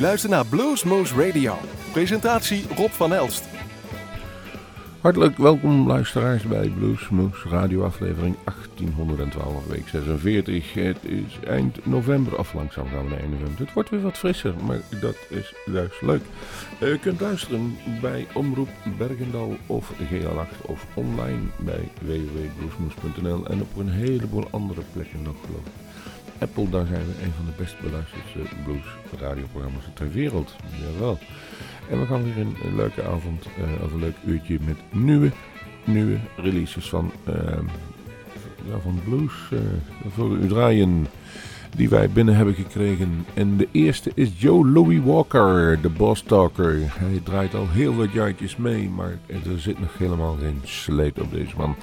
U luistert naar Bluesmoose Radio. Presentatie Rob van Elst. Hartelijk welkom luisteraars bij Bluesmoose Radio aflevering 1812, week 46. Het is eind november, of langzaam gaan we naar 1 november. Het wordt weer wat frisser, maar dat is juist leuk. U kunt luisteren bij Omroep Bergendal of GL8 of online bij www.bluesmoose.nl en op een heleboel andere plekken nog geloof ik. Apple, daar zijn we een van de best beluisterde blues radioprogramma's ter wereld. Jawel. En we gaan weer een, leuke avond, uh, of een leuk uurtje met nieuwe, nieuwe releases van, uh, van blues uh, voor u draaien. Die wij binnen hebben gekregen. En de eerste is Joe Louis Walker, de Boss Talker. Hij draait al heel wat jaartjes mee, maar er zit nog helemaal geen sleet op deze man.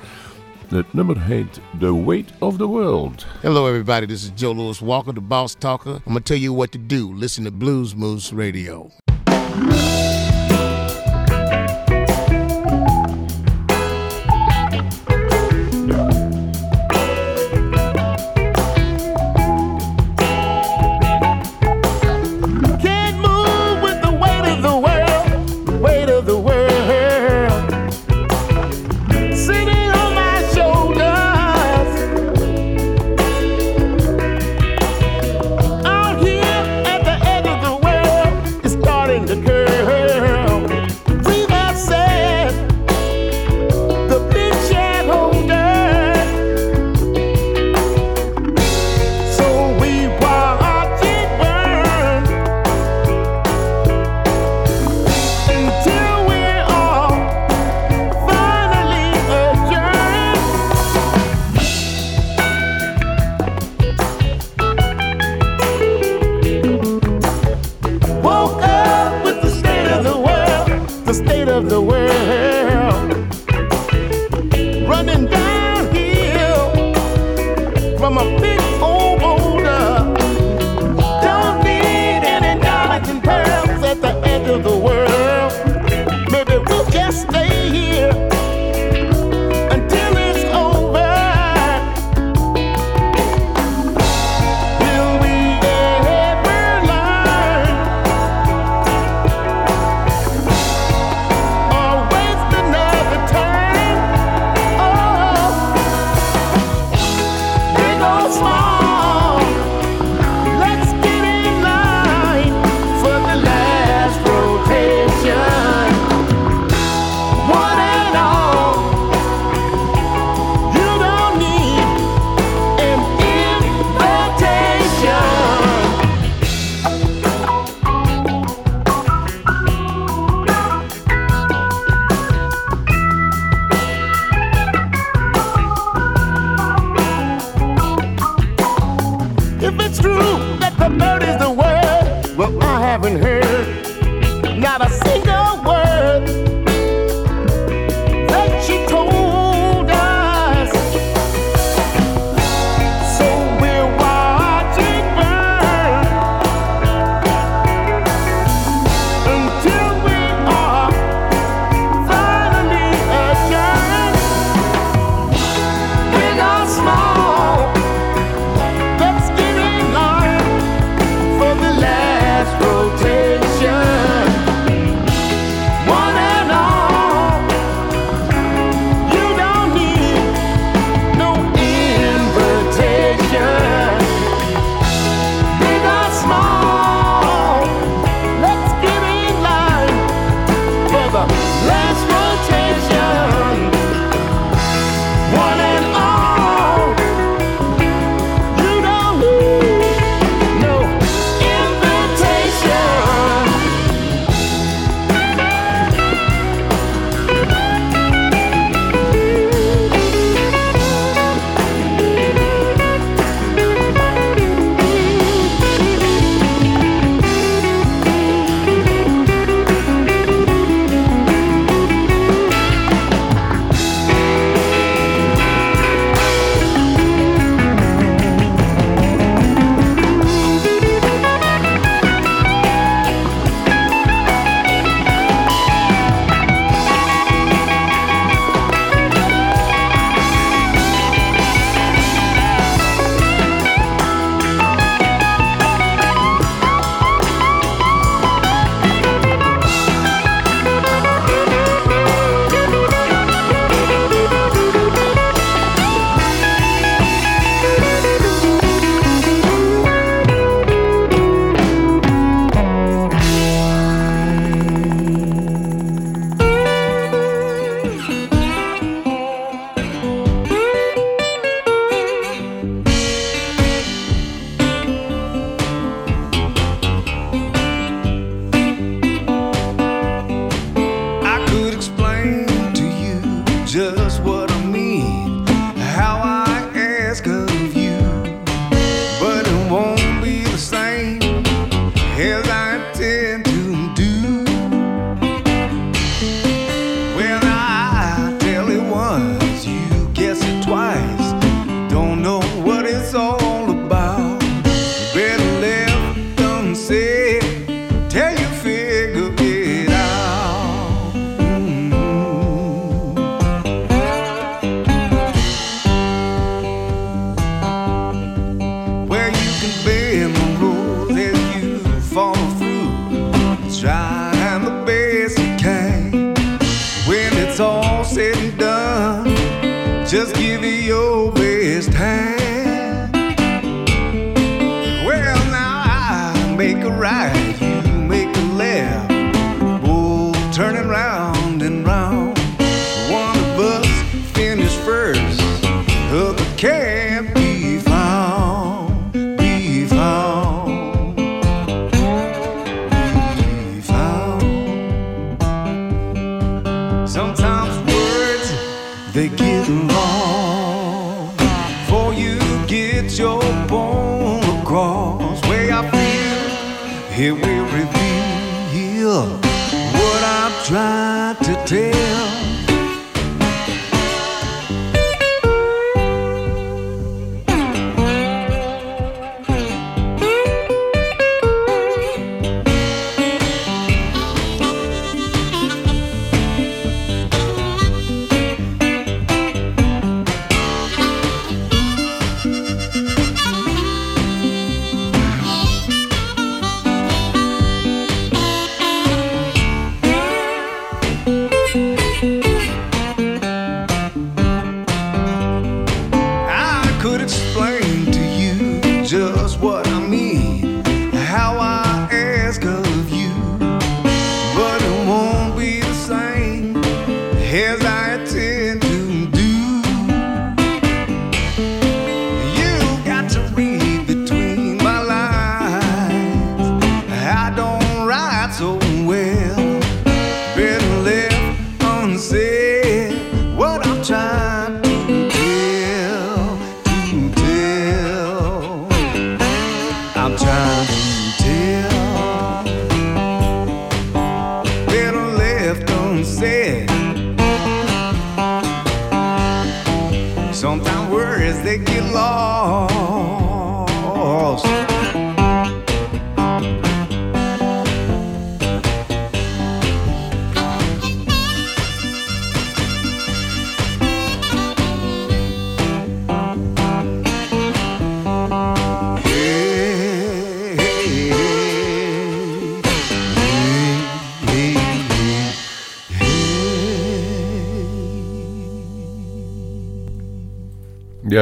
Het nummer heet The Weight of the World. Hello everybody, this is Joe Louis Walker, the Boss Talker. I'm gonna tell you what to do. Listen to Blues Moose Radio.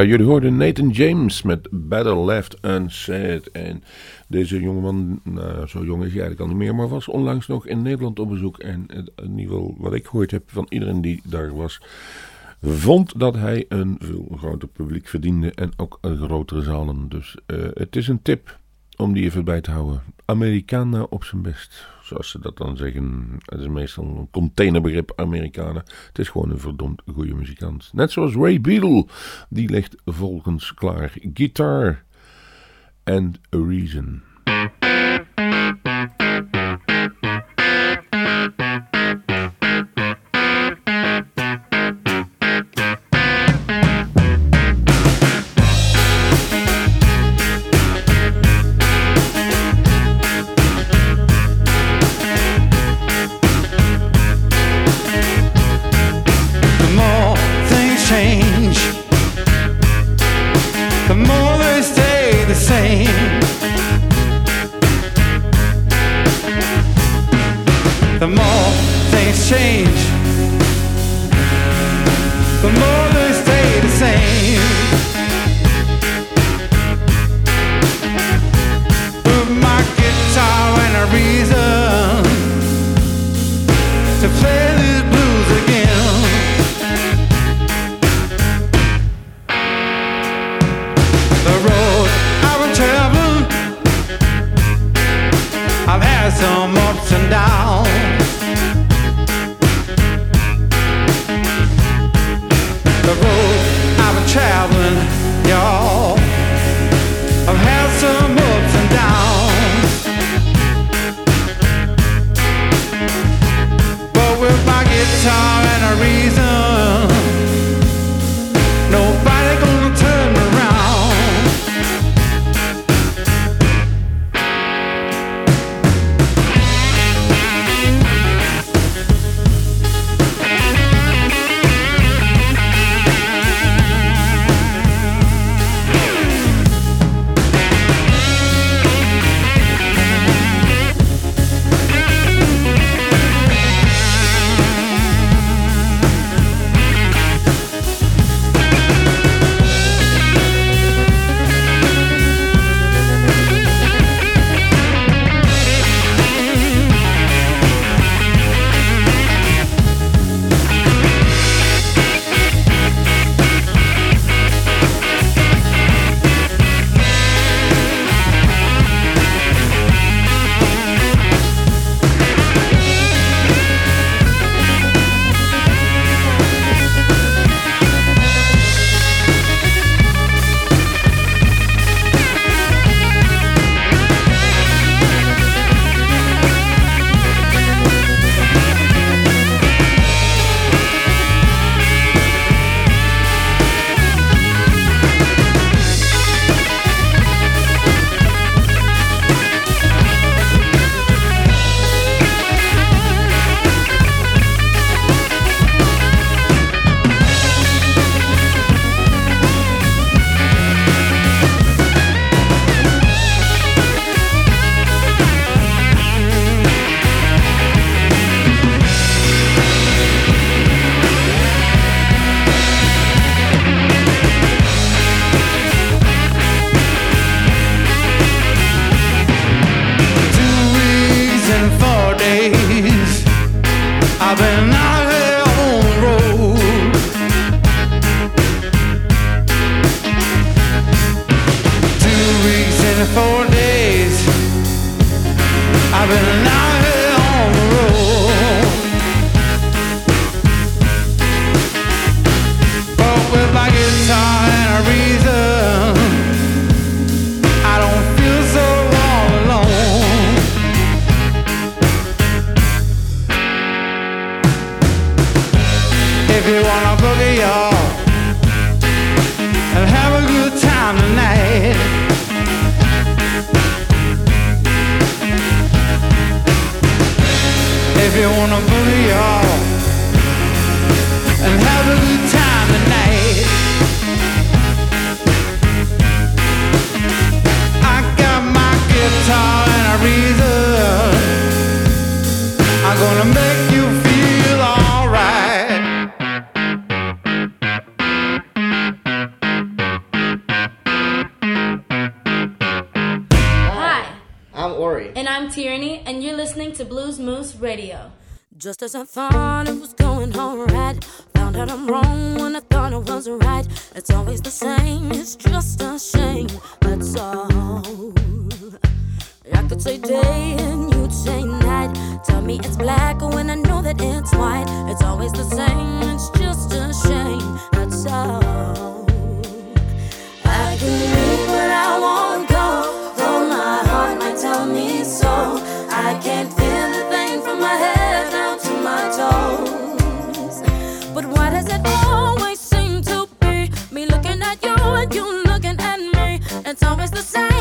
jullie hoorden Nathan James met Better Left Unsaid. En deze jongeman, nou, zo jong is hij eigenlijk al niet meer, maar was onlangs nog in Nederland op bezoek. En in ieder wat ik gehoord heb van iedereen die daar was, vond dat hij een veel groter publiek verdiende en ook grotere zalen. Dus eh, het is een tip om die even bij te houden. Americana op zijn best, zoals ze dat dan zeggen. Het is meestal een containerbegrip Americana. Het is gewoon een verdomd goede muzikant. Net zoals Ray Beadle, die legt volgens klaar gitaar and a reason. doesn't find Mas do céu.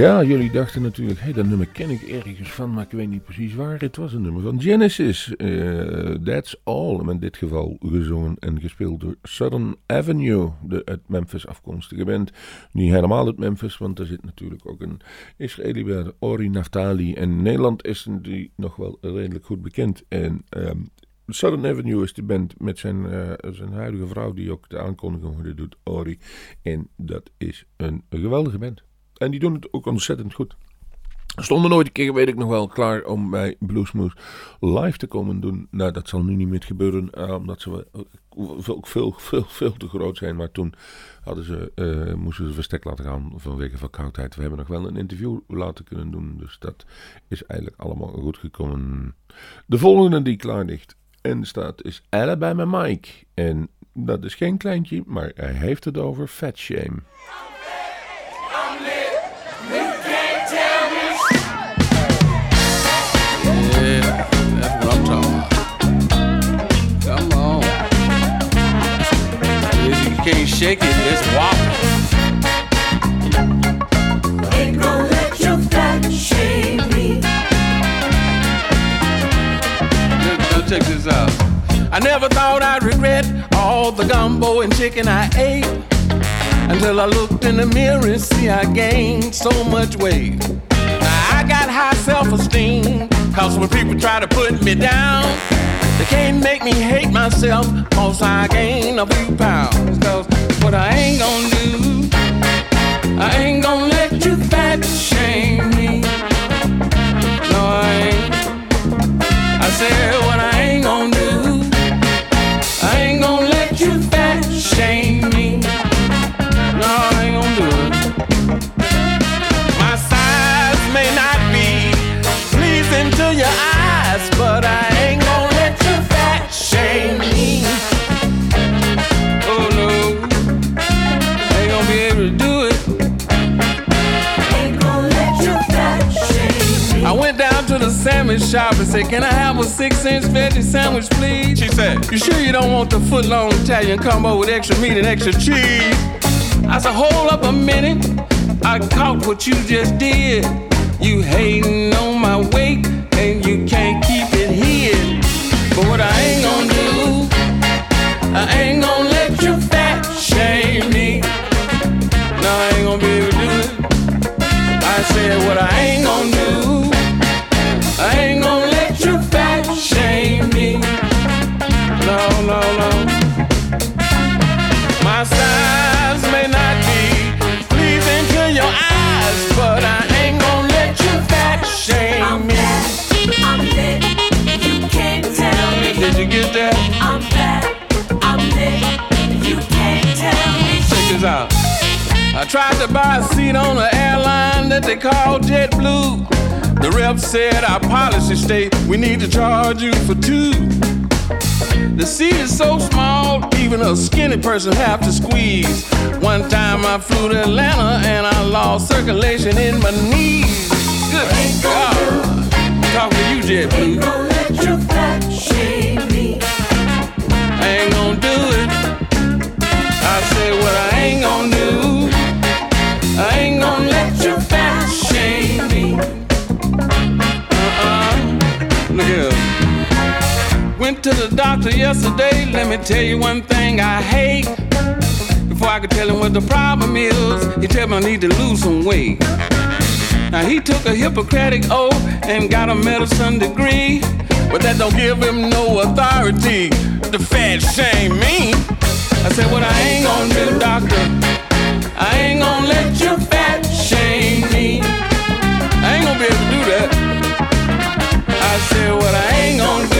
Ja, jullie dachten natuurlijk, hé, hey, dat nummer ken ik ergens van, maar ik weet niet precies waar. Het was een nummer van Genesis. Eh, that's All. In dit geval gezongen en gespeeld door Southern Avenue, de uit Memphis afkomstige band. Niet helemaal uit Memphis, want er zit natuurlijk ook een Israëli Ori Naftali. En in Nederland is die nog wel redelijk goed bekend. En um, Southern Avenue is de band met zijn, uh, zijn huidige vrouw, die ook de aankondigingen doet, Ori. En dat is een geweldige band. En die doen het ook ontzettend goed. Stonden nooit een keer, weet ik nog wel, klaar om bij Bluesmoose live te komen doen. Nou, dat zal nu niet meer gebeuren, uh, omdat ze ook veel, veel, veel te groot zijn. Maar toen hadden ze, uh, moesten ze verstek laten gaan vanwege verkoudheid. We hebben nog wel een interview laten kunnen doen, dus dat is eigenlijk allemaal goed gekomen. De volgende die klaar ligt en staat is Alabama Mike. En dat is geen kleintje, maar hij heeft het over Fat Shame. You can't shake it, just walk. Ain't gonna let your fat shame me. Now check this out. I never thought I'd regret all the gumbo and chicken I ate until I looked in the mirror and see I gained so much weight. Now I got high self-esteem, cause when people try to put me down, they can't make me hate myself, cause I gain a few pounds. Cause what I ain't gonna do, I ain't gonna let you fat shame me. No, I ain't. I said shop and said, Can I have a six inch veggie sandwich, please? She said, You sure you don't want the foot long Italian combo with extra meat and extra cheese? I said, Hold up a minute. I caught what you just did. You hating on my weight and you can't keep it hid. But what I ain't gonna do, I ain't gonna let you fat shame me. No, I ain't gonna be able to do it. I said, What I ain't gonna do. Tried to buy a seat on an airline that they call JetBlue. The rep said our policy state we need to charge you for two. The seat is so small, even a skinny person have to squeeze. One time I flew to Atlanta and I lost circulation in my knees. Good God. Talk to you, Ain't JetBlue. gonna let your fat shame me. I ain't gonna do it. I said what I ain't gonna do. To the doctor yesterday. Let me tell you one thing I hate. Before I could tell him what the problem is, he told me I need to lose some weight. Now he took a Hippocratic oath and got a medicine degree, but that don't give him no authority to fat shame me. I said, what I ain't gonna do, doctor, I ain't gonna let you fat shame me. I ain't gonna be able to do that. I said, what I ain't gonna do,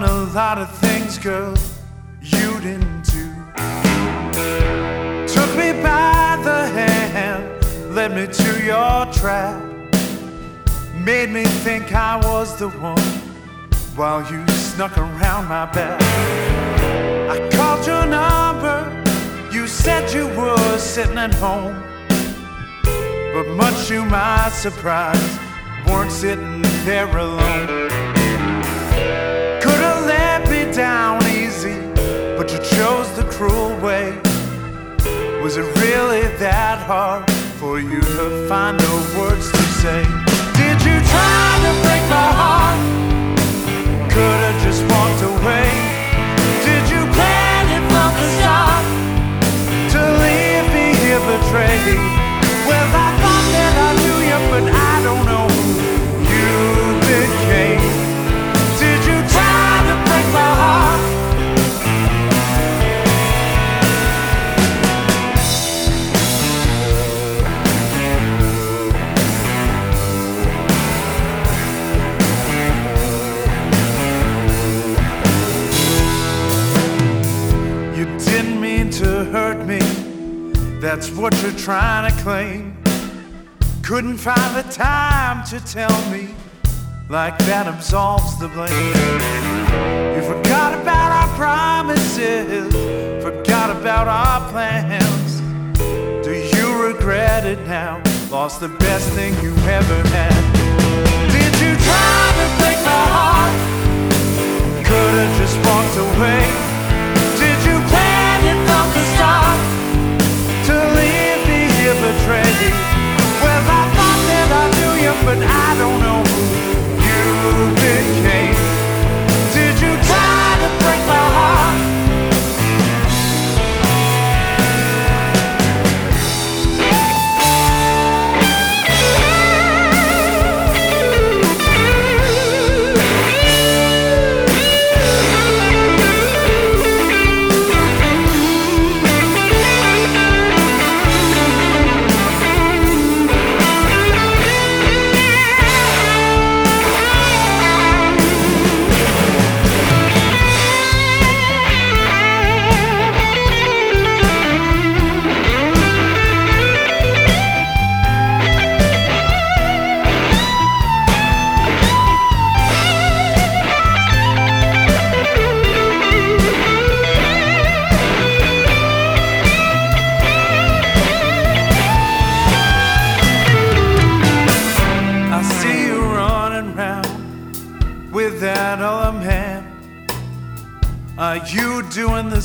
done a lot of things, girl, you didn't do. Took me by the hand, led me to your trap, made me think I was the one while you snuck around my back. I called your number, you said you were sitting at home. But much to my surprise, weren't sitting there alone. Me down easy, but you chose the cruel way. Was it really that hard for you to find the words to say? Did you try to break my heart? Could have just walked away. Did you plan it from the start to leave me here betrayed? Well, I thought that I knew you, but I don't know who you became. Hurt me. That's what you're trying to claim. Couldn't find the time to tell me, like that absolves the blame. You forgot about our promises, forgot about our plans. Do you regret it now? Lost the best thing you ever had. Did you try to break my heart? Could have just walked away. But I don't know who you became.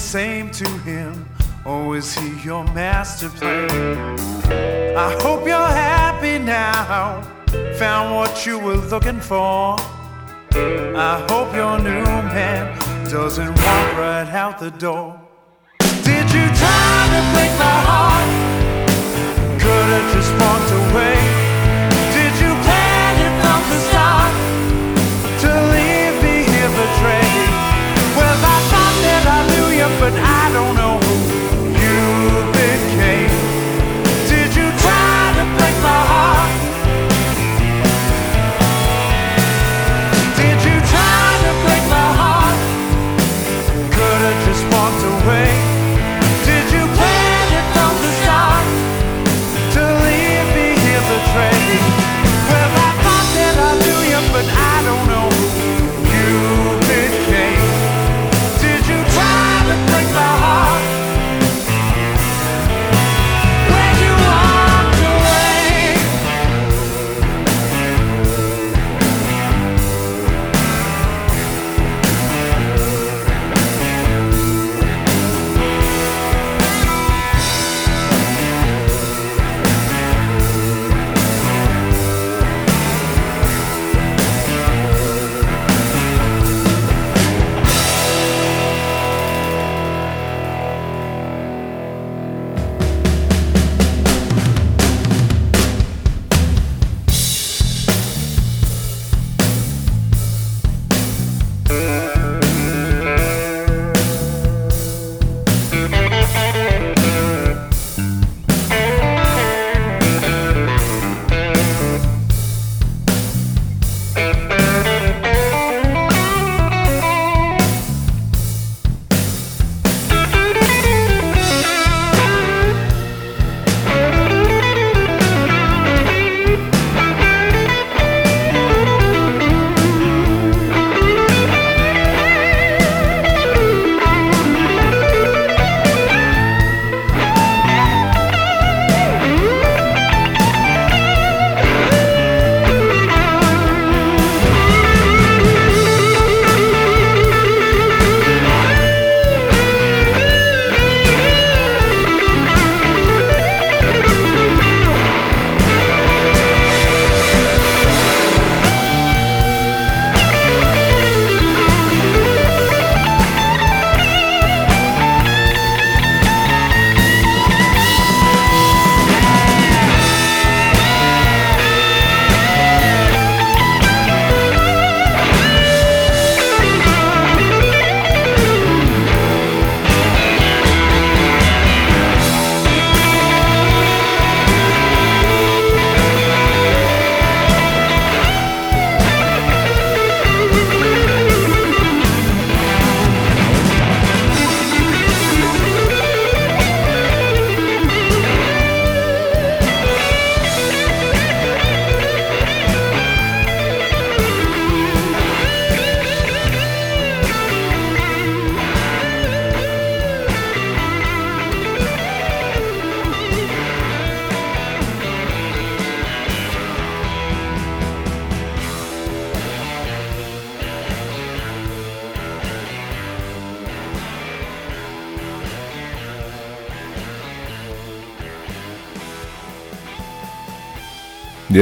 Same to him? Or is he your master plan? I hope you're happy now. Found what you were looking for. I hope your new man doesn't walk right out the door. Did you try to break my heart? Could have just walked away. But I don't know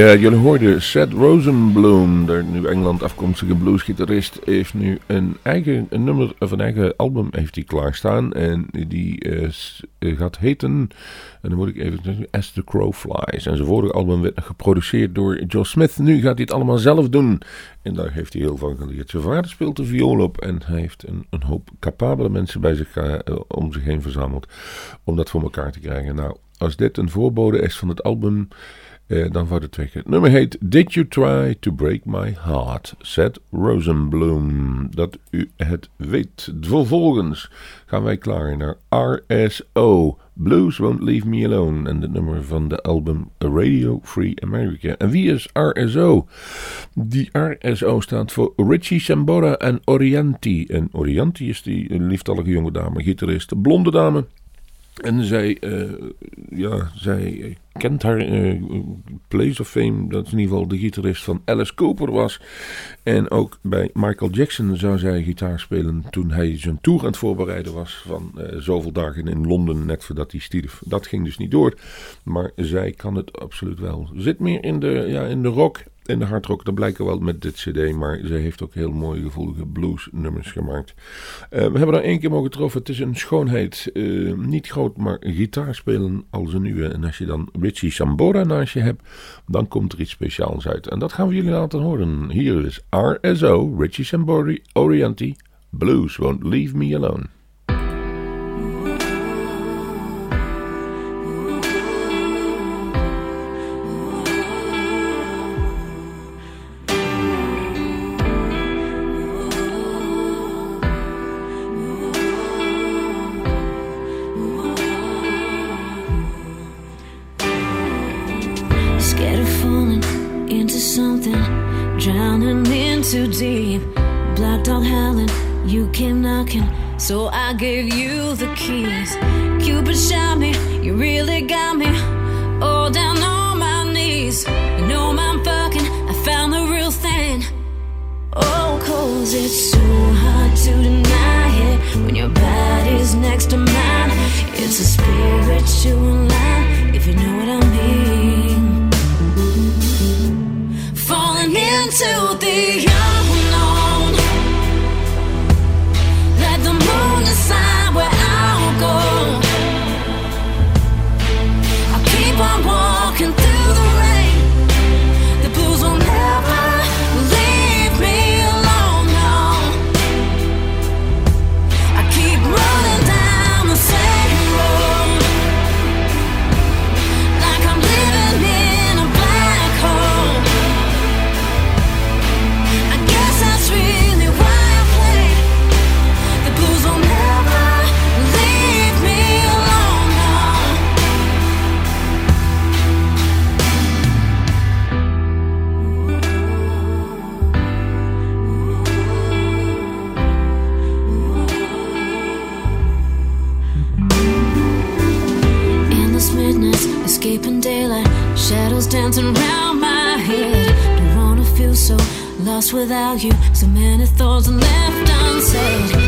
Ja, jullie hoorden Seth Rosenblum, de nu Engeland afkomstige bluesgitarist, heeft nu een eigen een nummer een eigen album heeft hij klaarstaan. En die uh, gaat heten, en dan moet ik even zeggen, As the Crow Flies. En zijn vorige album werd geproduceerd door Joe Smith. Nu gaat hij het allemaal zelf doen. En daar heeft hij heel van geleerd. Zijn vader speelt de viool op en hij heeft een, een hoop capabele mensen bij zich om zich heen verzameld om dat voor elkaar te krijgen. Nou, als dit een voorbode is van het album... Uh, dan wordt het twee keer. Het nummer heet Did You Try to Break My Heart? Seth Rosenblum. Dat u het weet. Vervolgens gaan wij klaar naar RSO. Blues Won't Leave Me Alone. En het nummer van de album Radio Free America. En wie is RSO? Die RSO staat voor Richie Sambora en Orianti. En Orianti is die lieftallige jonge dame, gitarist, blonde dame. En zij, uh, ja, zij kent haar uh, Place of Fame, dat in ieder geval de gitarist van Alice Cooper was. En ook bij Michael Jackson zou zij gitaar spelen toen hij zijn tour aan het voorbereiden was van uh, zoveel dagen in Londen, net voordat hij stierf. Dat ging dus niet door, maar zij kan het absoluut wel. Zit meer in de, ja, in de rock en de hardrock, dat blijkt wel met dit cd, maar ze heeft ook heel mooie gevoelige blues nummers gemaakt. Uh, we hebben er één keer mogen getroffen, het is een schoonheid, uh, niet groot, maar gitaar spelen als een nieuwe. En als je dan Richie Sambora naast je hebt, dan komt er iets speciaals uit. En dat gaan we jullie laten horen. Hier is RSO, Richie Sambora, Orianti, Blues Won't Leave Me Alone. Black dog howling, you came knocking, so I gave you the keys. Cupid shot me, you really got me. All down on my knees. You know I'm fucking, I found the real thing. Oh, cause it's so hard to deny it when your body's next to mine. It's a spiritual line, if you know what I mean. Falling into the lost without you. So many thoughts left unsaid.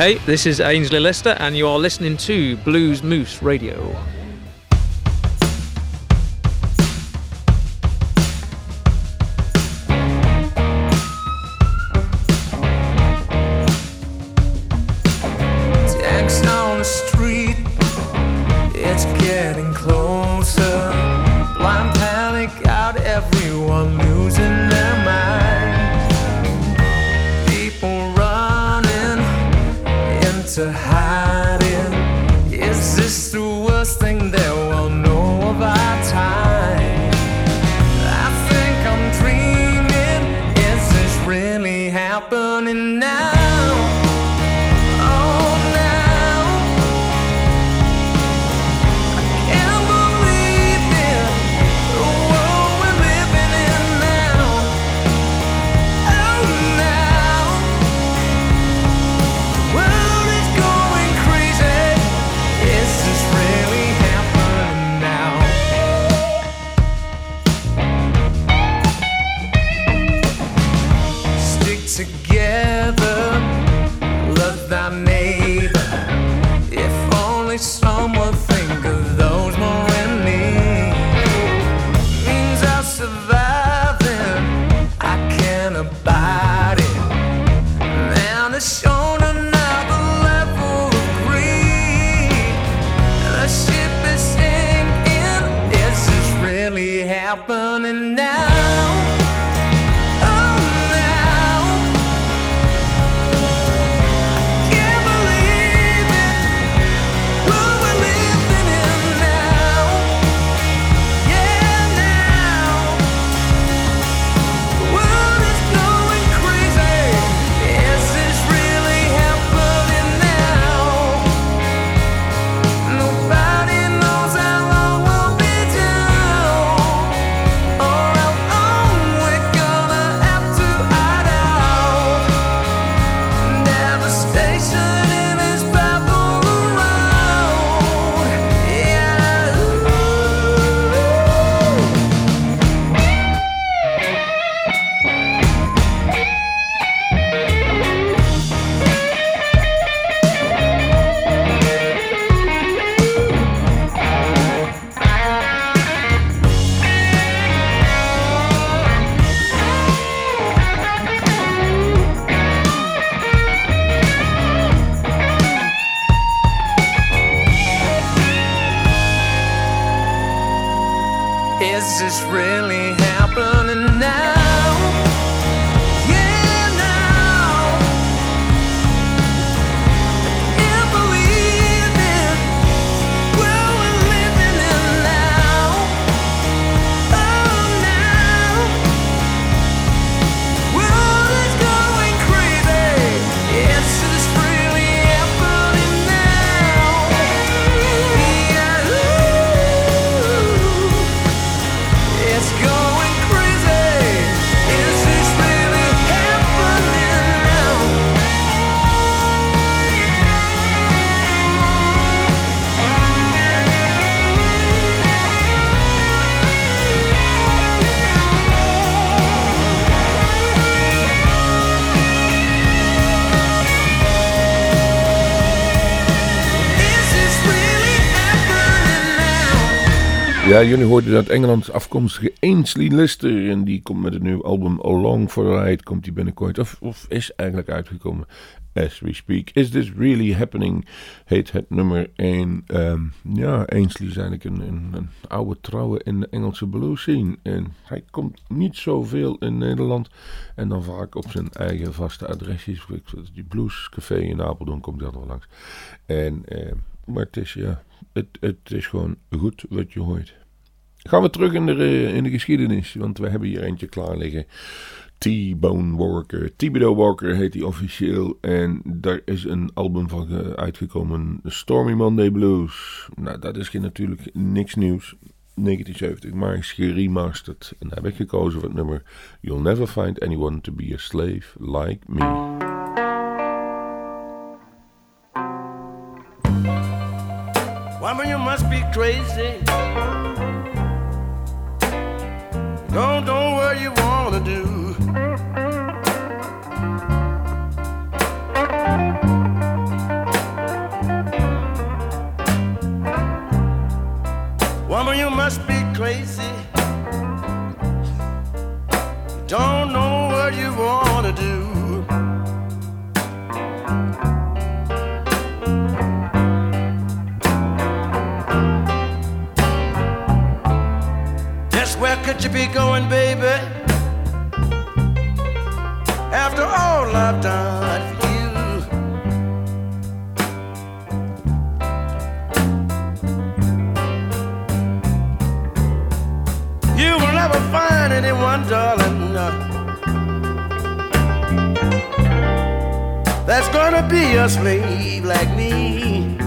Hey, this is Ainsley Lister, and you are listening to Blues Moose Radio. is really Jullie hoorden dat Engeland afkomstige Ainsley Lister. En die komt met het nieuwe album Along for the Ride. Komt die binnenkort. Of, of is eigenlijk uitgekomen. As we speak. Is this really happening? Heet het nummer 1. Um, ja, Ainsley is eigenlijk een, een, een, oude trouwe in de Engelse blues scene. En hij komt niet zoveel in Nederland. En dan vaak op zijn eigen vaste adresjes. Die bluescafé in Apeldoorn komt altijd wel langs. En, uh, maar het is ja het, het is gewoon goed wat je hoort. Gaan we terug in de, in de geschiedenis, want we hebben hier eentje klaar liggen. T-Bone Walker. Thibodeau Walker heet hij officieel. En daar is een album van uitgekomen. Stormy Monday Blues. Nou, dat is natuurlijk niks nieuws. 1970, maar is geremasterd. En daar heb ik gekozen voor het nummer You'll Never Find Anyone to Be a Slave Like Me. Woman, you must be crazy. Could you be going, baby? After all I've done for you. You will never find anyone, darling, that's gonna be a slave like me.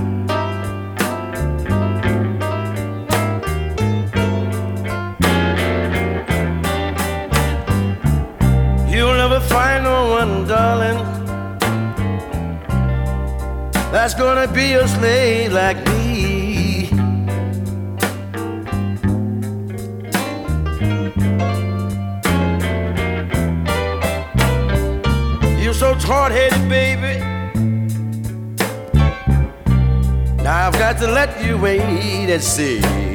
That's gonna be a slave like me. You're so hard-headed, baby. Now I've got to let you wait and see.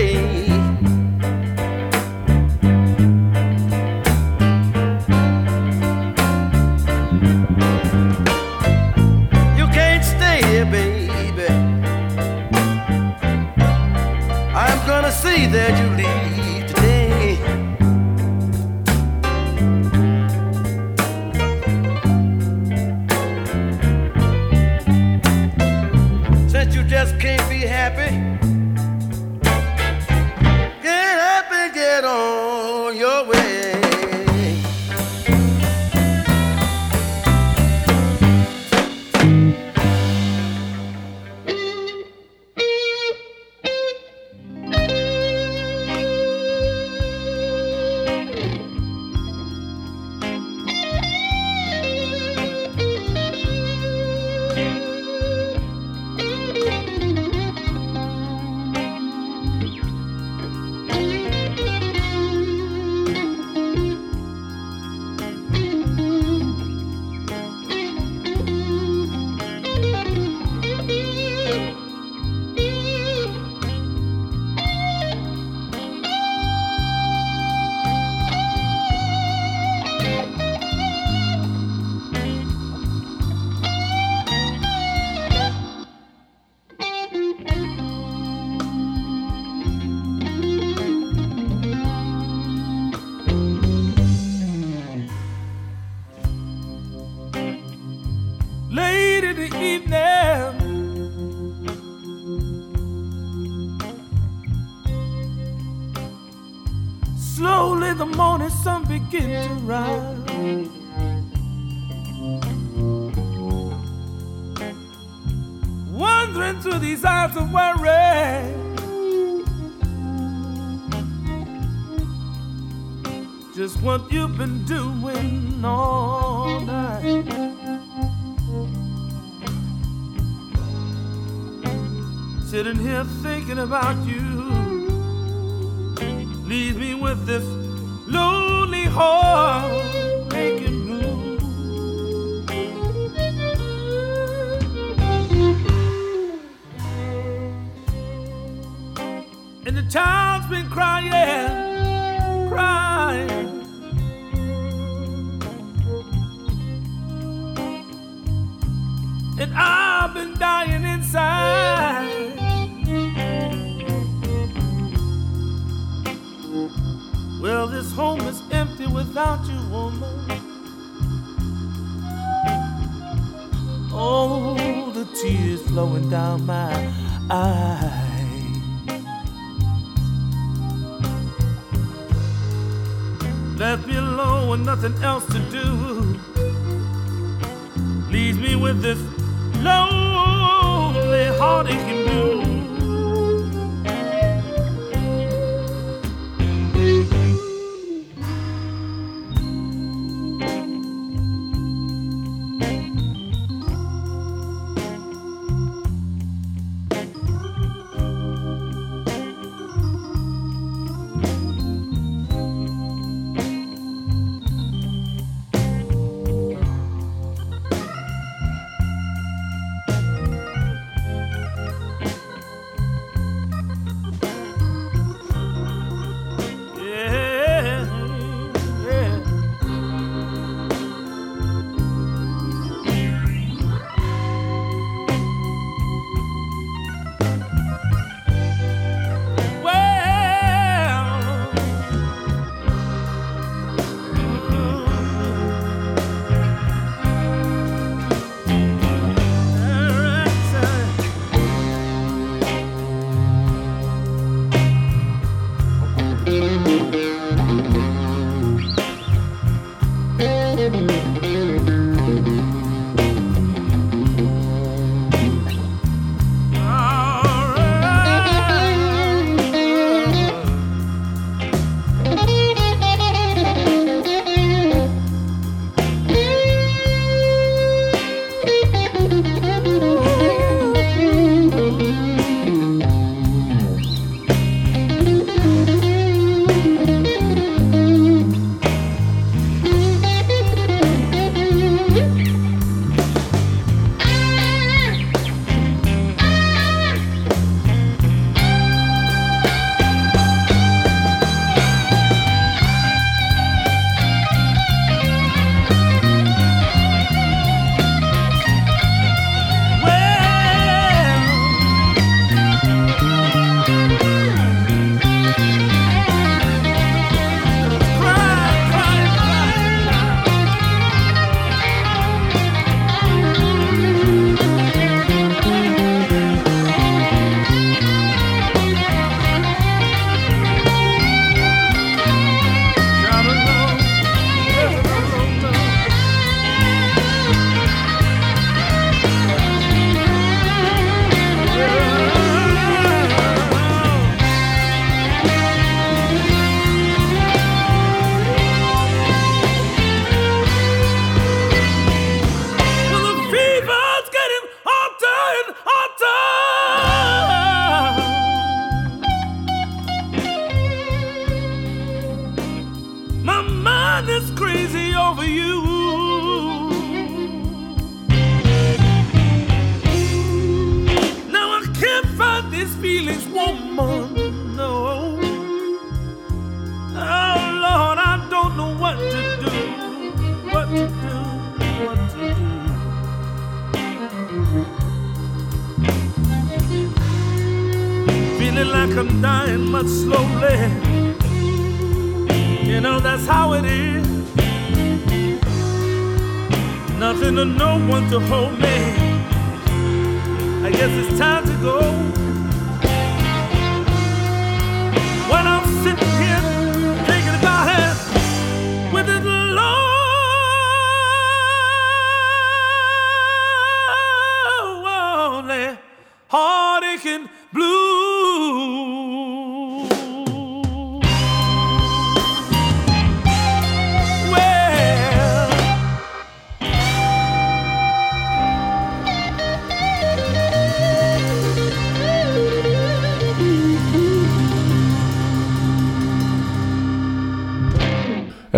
day. Through these eyes of worry. Just what you've been doing all night. Sitting here thinking about you leaves me with this lonely heart Child's been crying, crying. And I've been dying inside. Well, this home is empty without you, woman. Oh, the tears flowing down my eyes. With nothing else to do. Leaves me with this lonely heartache blue. Yeah,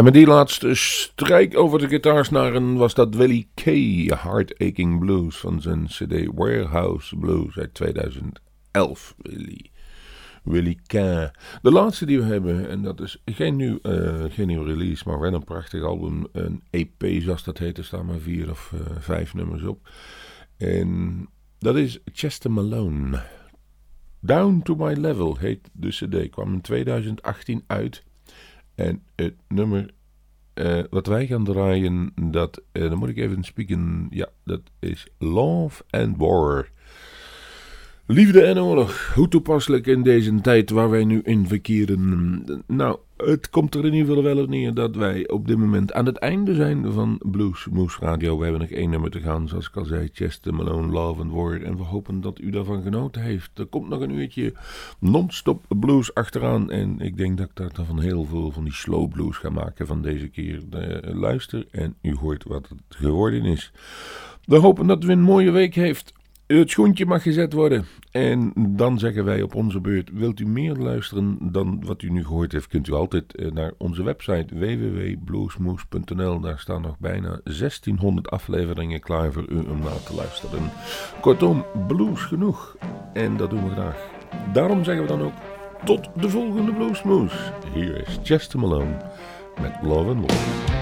En met die laatste strijk over de gitaarsnaren was dat Willie K. Heart Aching Blues van zijn CD Warehouse Blues uit 2011. Willie. Willie. De laatste die we hebben, en dat is geen nieuw, uh, geen nieuw release, maar wel een prachtig album. Een EP, zoals dat heet. Er staan maar vier of uh, vijf nummers op. En dat is Chester Malone. Down to My Level heet de CD. Kwam in 2018 uit. En het nummer uh, wat wij gaan draaien, dat, uh, dan moet ik even spieken. Ja, dat is Love and War. Liefde en oorlog, hoe toepasselijk in deze tijd waar wij nu in verkeren. Nou, het komt er in ieder geval wel op neer dat wij op dit moment aan het einde zijn van Blues Moose Radio. We hebben nog één nummer te gaan, zoals ik al zei, Chester Malone, Love and War. En we hopen dat u daarvan genoten heeft. Er komt nog een uurtje non-stop blues achteraan. En ik denk dat ik daar van heel veel van die slow blues ga maken van deze keer. Luister en u hoort wat het geworden is. We hopen dat u een mooie week heeft. Het schoentje mag gezet worden. En dan zeggen wij op onze beurt: wilt u meer luisteren dan wat u nu gehoord heeft? Kunt u altijd eh, naar onze website www.bluesmoes.nl. Daar staan nog bijna 1600 afleveringen klaar voor u om naar te luisteren. Kortom, blues genoeg. En dat doen we graag. Daarom zeggen we dan ook: tot de volgende Bluesmoes. Hier is Chester Malone met Love and War.